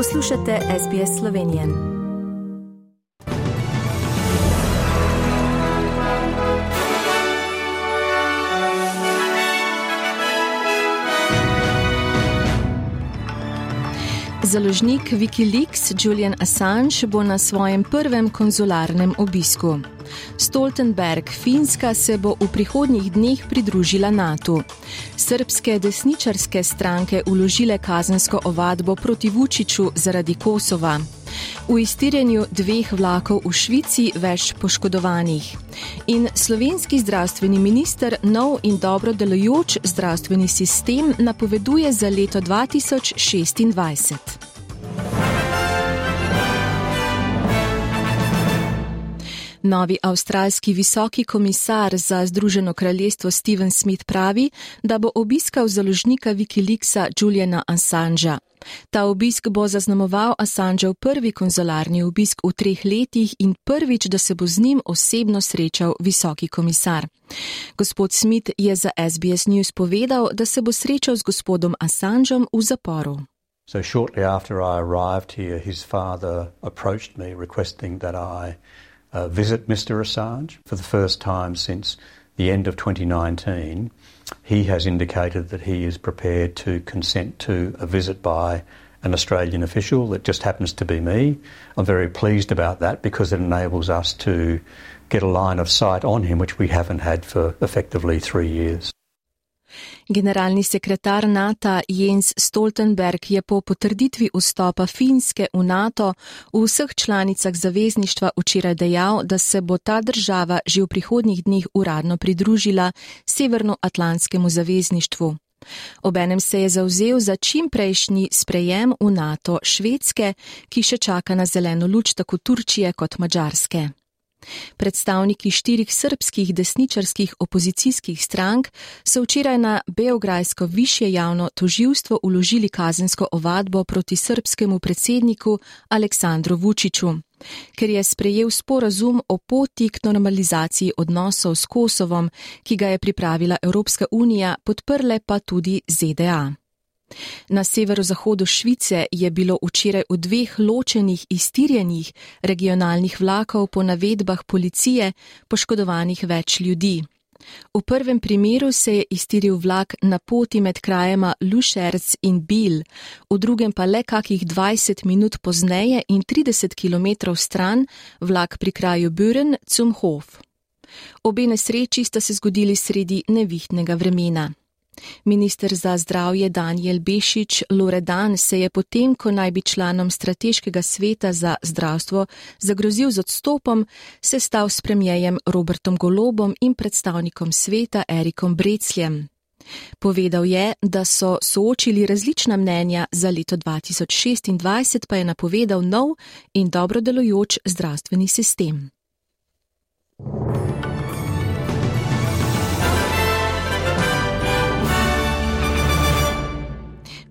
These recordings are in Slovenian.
Poslušate SBS Slovenije. Založnik Wikileaks Julian Assange bo na svojem prvem konzularnem obisku. Stoltenberg, Finska se bo v prihodnjih dneh pridružila NATO. Srbske desničarske stranke uložile kazensko ovadbo proti Vučiću zaradi Kosova. V iztirjenju dveh vlakov v Švici več poškodovanih. In slovenski zdravstveni minister nov in dobro delujoč zdravstveni sistem napoveduje za leto 2026. Novi avstralski visoki komisar za Združeno kraljestvo Steven Smith pravi, da bo obiskal založnika Wikileaksa Juliana Assangea. Ta obisk bo zaznamoval Assangeov prvi konzularni obisk v treh letih in prvič, da se bo z njim osebno srečal visoki komisar. Gospod Smith je za SBS News povedal, da se bo srečal z gospodom Assangeom v zaporu. So shortly after I arrived here, his father approached me requesting that I uh, visit Mr. Assange for the first time since the end of 2019. He has indicated that he is prepared to consent to a visit by an Australian official that just happens to be me. I'm very pleased about that because it enables us to get a line of sight on him, which we haven't had for effectively three years. Generalni sekretar NATO Jens Stoltenberg je po potrditvi vstopa Finske v NATO v vseh članicah zavezništva včeraj dejal, da se bo ta država že v prihodnjih dneh uradno pridružila Severnoatlantskemu zavezništvu. Obenem se je zauzel za čim prejšnji sprejem v NATO Švedske, ki še čaka na zeleno luč tako Turčije kot Mačarske. Predstavniki štirih srpskih desničarskih opozicijskih strank so včeraj na Beograjsko višje javno toživstvo uložili kazensko ovadbo proti srpskemu predsedniku Aleksandru Vučiću, ker je sprejel sporazum o poti k normalizaciji odnosov s Kosovom, ki ga je pripravila Evropska unija, podprle pa tudi ZDA. Na severozahodu Švice je bilo včeraj v dveh ločenih iztirjenih regionalnih vlakov po navedbah policije poškodovanih več ljudi. V prvem primeru se je iztiril vlak na poti med krajema Lušerc in Bil, v drugem pa le kakih 20 minut pozneje in 30 km stran vlak pri kraju Büren zum Hof. Obe nesreči sta se zgodili sredi nevihtnega vremena. Minister za zdravje Daniel Bešič Loredan se je potem, ko naj bi članom strateškega sveta za zdravstvo zagrozil z odstopom, sestal s premijejem Robertom Golobom in predstavnikom sveta Erikom Brecljem. Povedal je, da so soočili različna mnenja za leto 2026, pa je napovedal nov in dobro delujoč zdravstveni sistem.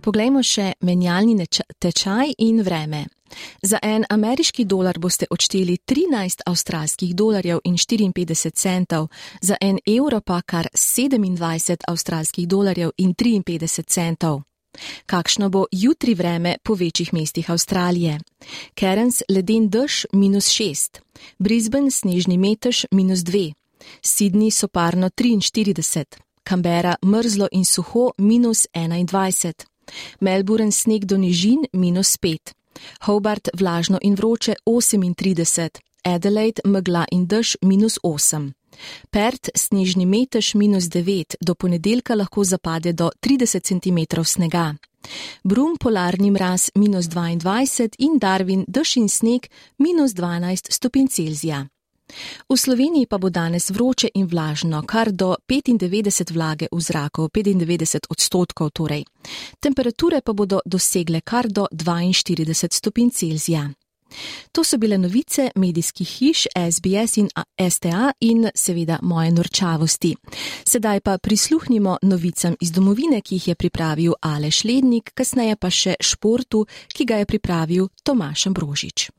Poglejmo še menjalni tečaj in vreme. Za en ameriški dolar boste odšteli 13 avstralskih dolarjev in 54 centov, za en evro pa kar 27 avstralskih dolarjev in 53 centov. Kakšno bo jutri vreme po večjih mestih Avstralije? Kerens leden dež minus 6, Brisbane snežni metež minus 2, Sydney soparno 43, Canberra mrzlo in suho minus 21. Melbourne sneg do nižin minus 5, Hobart vlažno in vroče 38, Adelaide megla in dež minus 8. Pert snežni metež minus 9, do ponedeljka lahko zapade do 30 cm snega. Brum polarni mraz minus 22 in Darwin dež in sneg minus 12 stopinj Celzija. V Sloveniji pa bo danes vroče in vlažno, kar do 95 vlage v zraku, 95 odstotkov torej. Temperature pa bodo dosegle kar do 42 stopinj Celzija. To so bile novice medijskih hiš SBS in STA in seveda moje norčavosti. Sedaj pa prisluhnimo novicam iz domovine, ki jih je pripravil Aleš Lednik, kasneje pa še športu, ki ga je pripravil Tomaš Ambrožič.